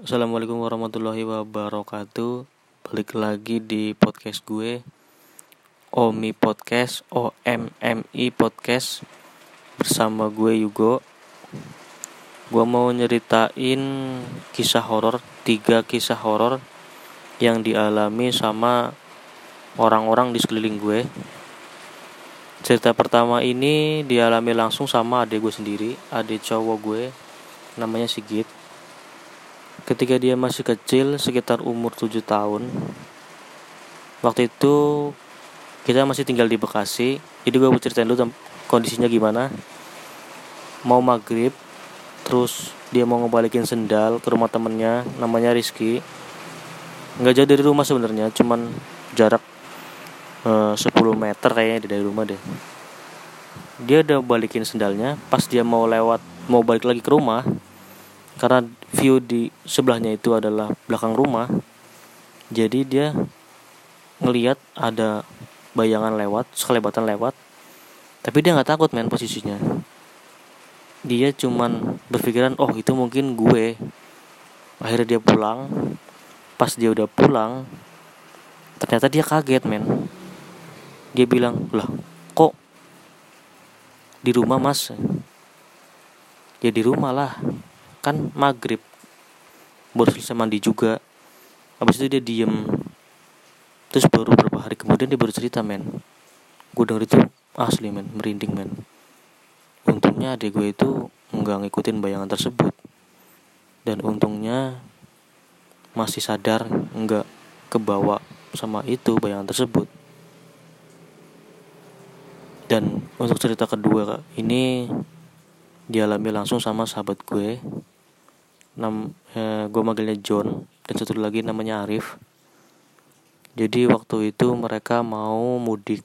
Assalamualaikum warahmatullahi wabarakatuh. Balik lagi di podcast gue Omi Podcast OMMI Podcast Bersama gue Yugo. Gue mau nyeritain kisah horor Tiga kisah horor Yang dialami sama orang-orang di sekeliling gue. Cerita pertama ini dialami langsung sama adik gue sendiri Adik cowok gue Namanya Sigit ketika dia masih kecil sekitar umur 7 tahun waktu itu kita masih tinggal di Bekasi. Jadi gue mau ceritain dulu kondisinya gimana. Mau maghrib terus dia mau ngebalikin sendal ke rumah temennya namanya Rizky. Nggak jauh dari rumah sebenarnya cuman jarak eh, 10 meter kayaknya dari rumah deh. Dia udah balikin sendalnya pas dia mau lewat mau balik lagi ke rumah karena view di sebelahnya itu adalah belakang rumah jadi dia ngelihat ada bayangan lewat sekelebatan lewat tapi dia nggak takut main posisinya. Dia cuman berpikiran oh itu mungkin gue. Akhirnya dia pulang. Pas dia udah pulang ternyata dia kaget men. Dia bilang lah kok di rumah mas? Ya di rumah lah kan maghrib. Baru selesai mandi juga. Habis itu dia diem. Terus baru beberapa hari kemudian dia baru cerita men. Gue denger itu asli men. Merinding men. Untungnya adik gue itu nggak ngikutin bayangan tersebut. Dan untungnya masih sadar nggak kebawa sama itu bayangan tersebut. Dan untuk cerita kedua ini dialami langsung sama sahabat gue nam eh, gue manggilnya John. Dan satu lagi namanya Arif. Jadi waktu itu mereka mau mudik.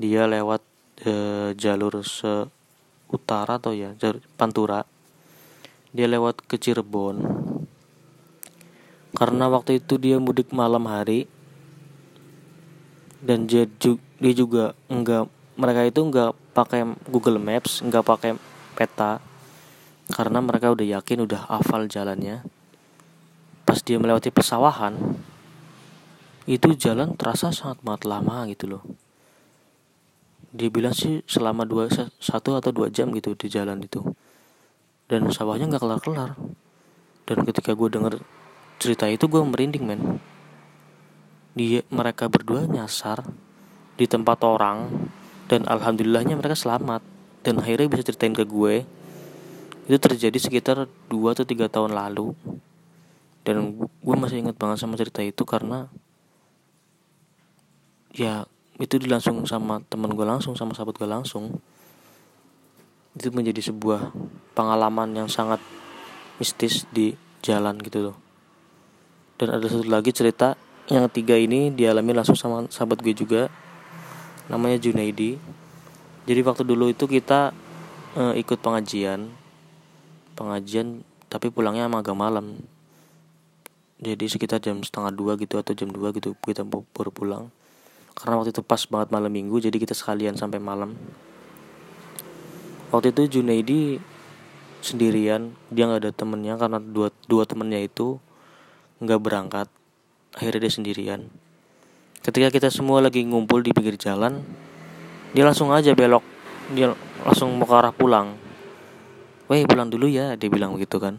Dia lewat eh, jalur se utara atau ya jalur Pantura. Dia lewat ke Cirebon. Karena waktu itu dia mudik malam hari. Dan dia, dia juga enggak mereka itu enggak pakai Google Maps enggak pakai peta karena mereka udah yakin udah hafal jalannya. Pas dia melewati pesawahan itu jalan terasa sangat banget lama gitu loh. Dia bilang sih selama dua satu atau dua jam gitu di jalan itu. Dan sawahnya nggak kelar kelar dan ketika gue denger cerita itu gue merinding men. Dia mereka berdua nyasar di tempat orang dan alhamdulillahnya mereka selamat. Dan akhirnya bisa ceritain ke gue itu terjadi sekitar 2 atau tiga tahun lalu. Dan gue masih ingat banget sama cerita itu karena ya itu dilangsung sama teman gue langsung sama sahabat gue langsung. Itu menjadi sebuah pengalaman yang sangat mistis di jalan gitu loh. Dan ada satu lagi cerita yang ketiga ini dialami langsung sama sahabat gue juga namanya Junaidi. Jadi waktu dulu itu kita e, ikut pengajian pengajian tapi pulangnya emang agak malam. Jadi sekitar jam setengah dua gitu atau jam dua gitu kita baru pulang. Karena waktu itu pas banget malam minggu jadi kita sekalian sampai malam. Waktu itu Junaidi sendirian dia nggak ada temennya karena dua dua temennya itu nggak berangkat. Akhirnya dia sendirian. Ketika kita semua lagi ngumpul di pinggir jalan dia langsung aja belok. Dia langsung mau ke arah pulang Weh pulang dulu ya dia bilang begitu kan.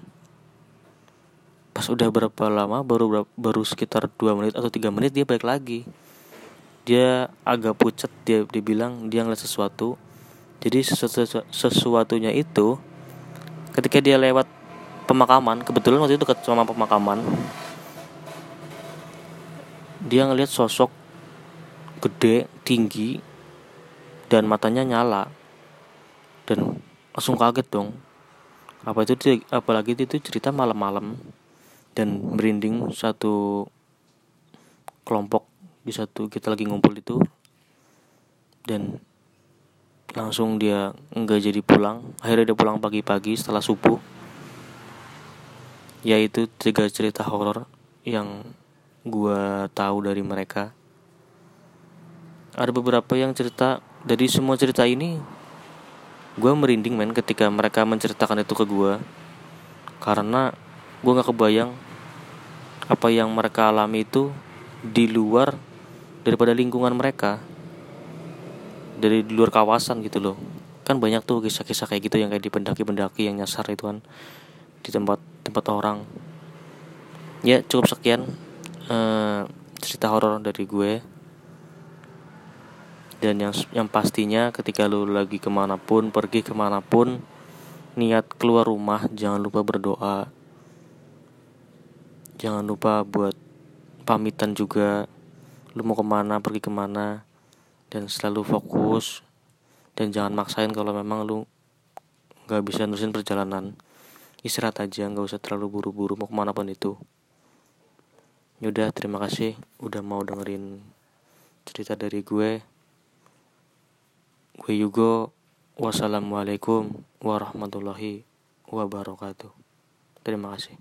Pas udah berapa lama baru baru sekitar dua menit atau tiga menit dia balik lagi. Dia agak pucat dia dia bilang dia ngeliat sesuatu. Jadi sesuatu sesuatunya itu ketika dia lewat pemakaman kebetulan waktu itu dekat sama pemakaman dia ngeliat sosok gede tinggi dan matanya nyala. Dan langsung kaget dong apa itu apalagi itu cerita malam-malam dan merinding satu kelompok di satu kita lagi ngumpul itu dan langsung dia enggak jadi pulang. Akhirnya dia pulang pagi-pagi setelah subuh. Yaitu tiga cerita horor yang gua tahu dari mereka. Ada beberapa yang cerita dari semua cerita ini gue merinding men ketika mereka menceritakan itu ke gue karena gue nggak kebayang apa yang mereka alami itu di luar daripada lingkungan mereka. Dari luar kawasan gitu loh. Kan banyak tuh kisah-kisah kayak gitu yang kayak di pendaki-pendaki yang nyasar itu kan di tempat tempat orang. Ya cukup sekian uh, cerita horor dari gue dan yang yang pastinya ketika lu lagi ke mana pun pergi ke mana pun niat keluar rumah jangan lupa berdoa. Jangan lupa buat pamitan juga lu mau ke mana pergi ke mana dan selalu fokus. Dan jangan maksain kalau memang lu nggak bisa nurusin perjalanan. Istirahat aja nggak usah terlalu buru-buru mau ke mana pun itu yaudah terima kasih udah mau dengerin cerita dari gue gue Yugo wassalamualaikum warahmatullahi wabarakatuh. Terima kasih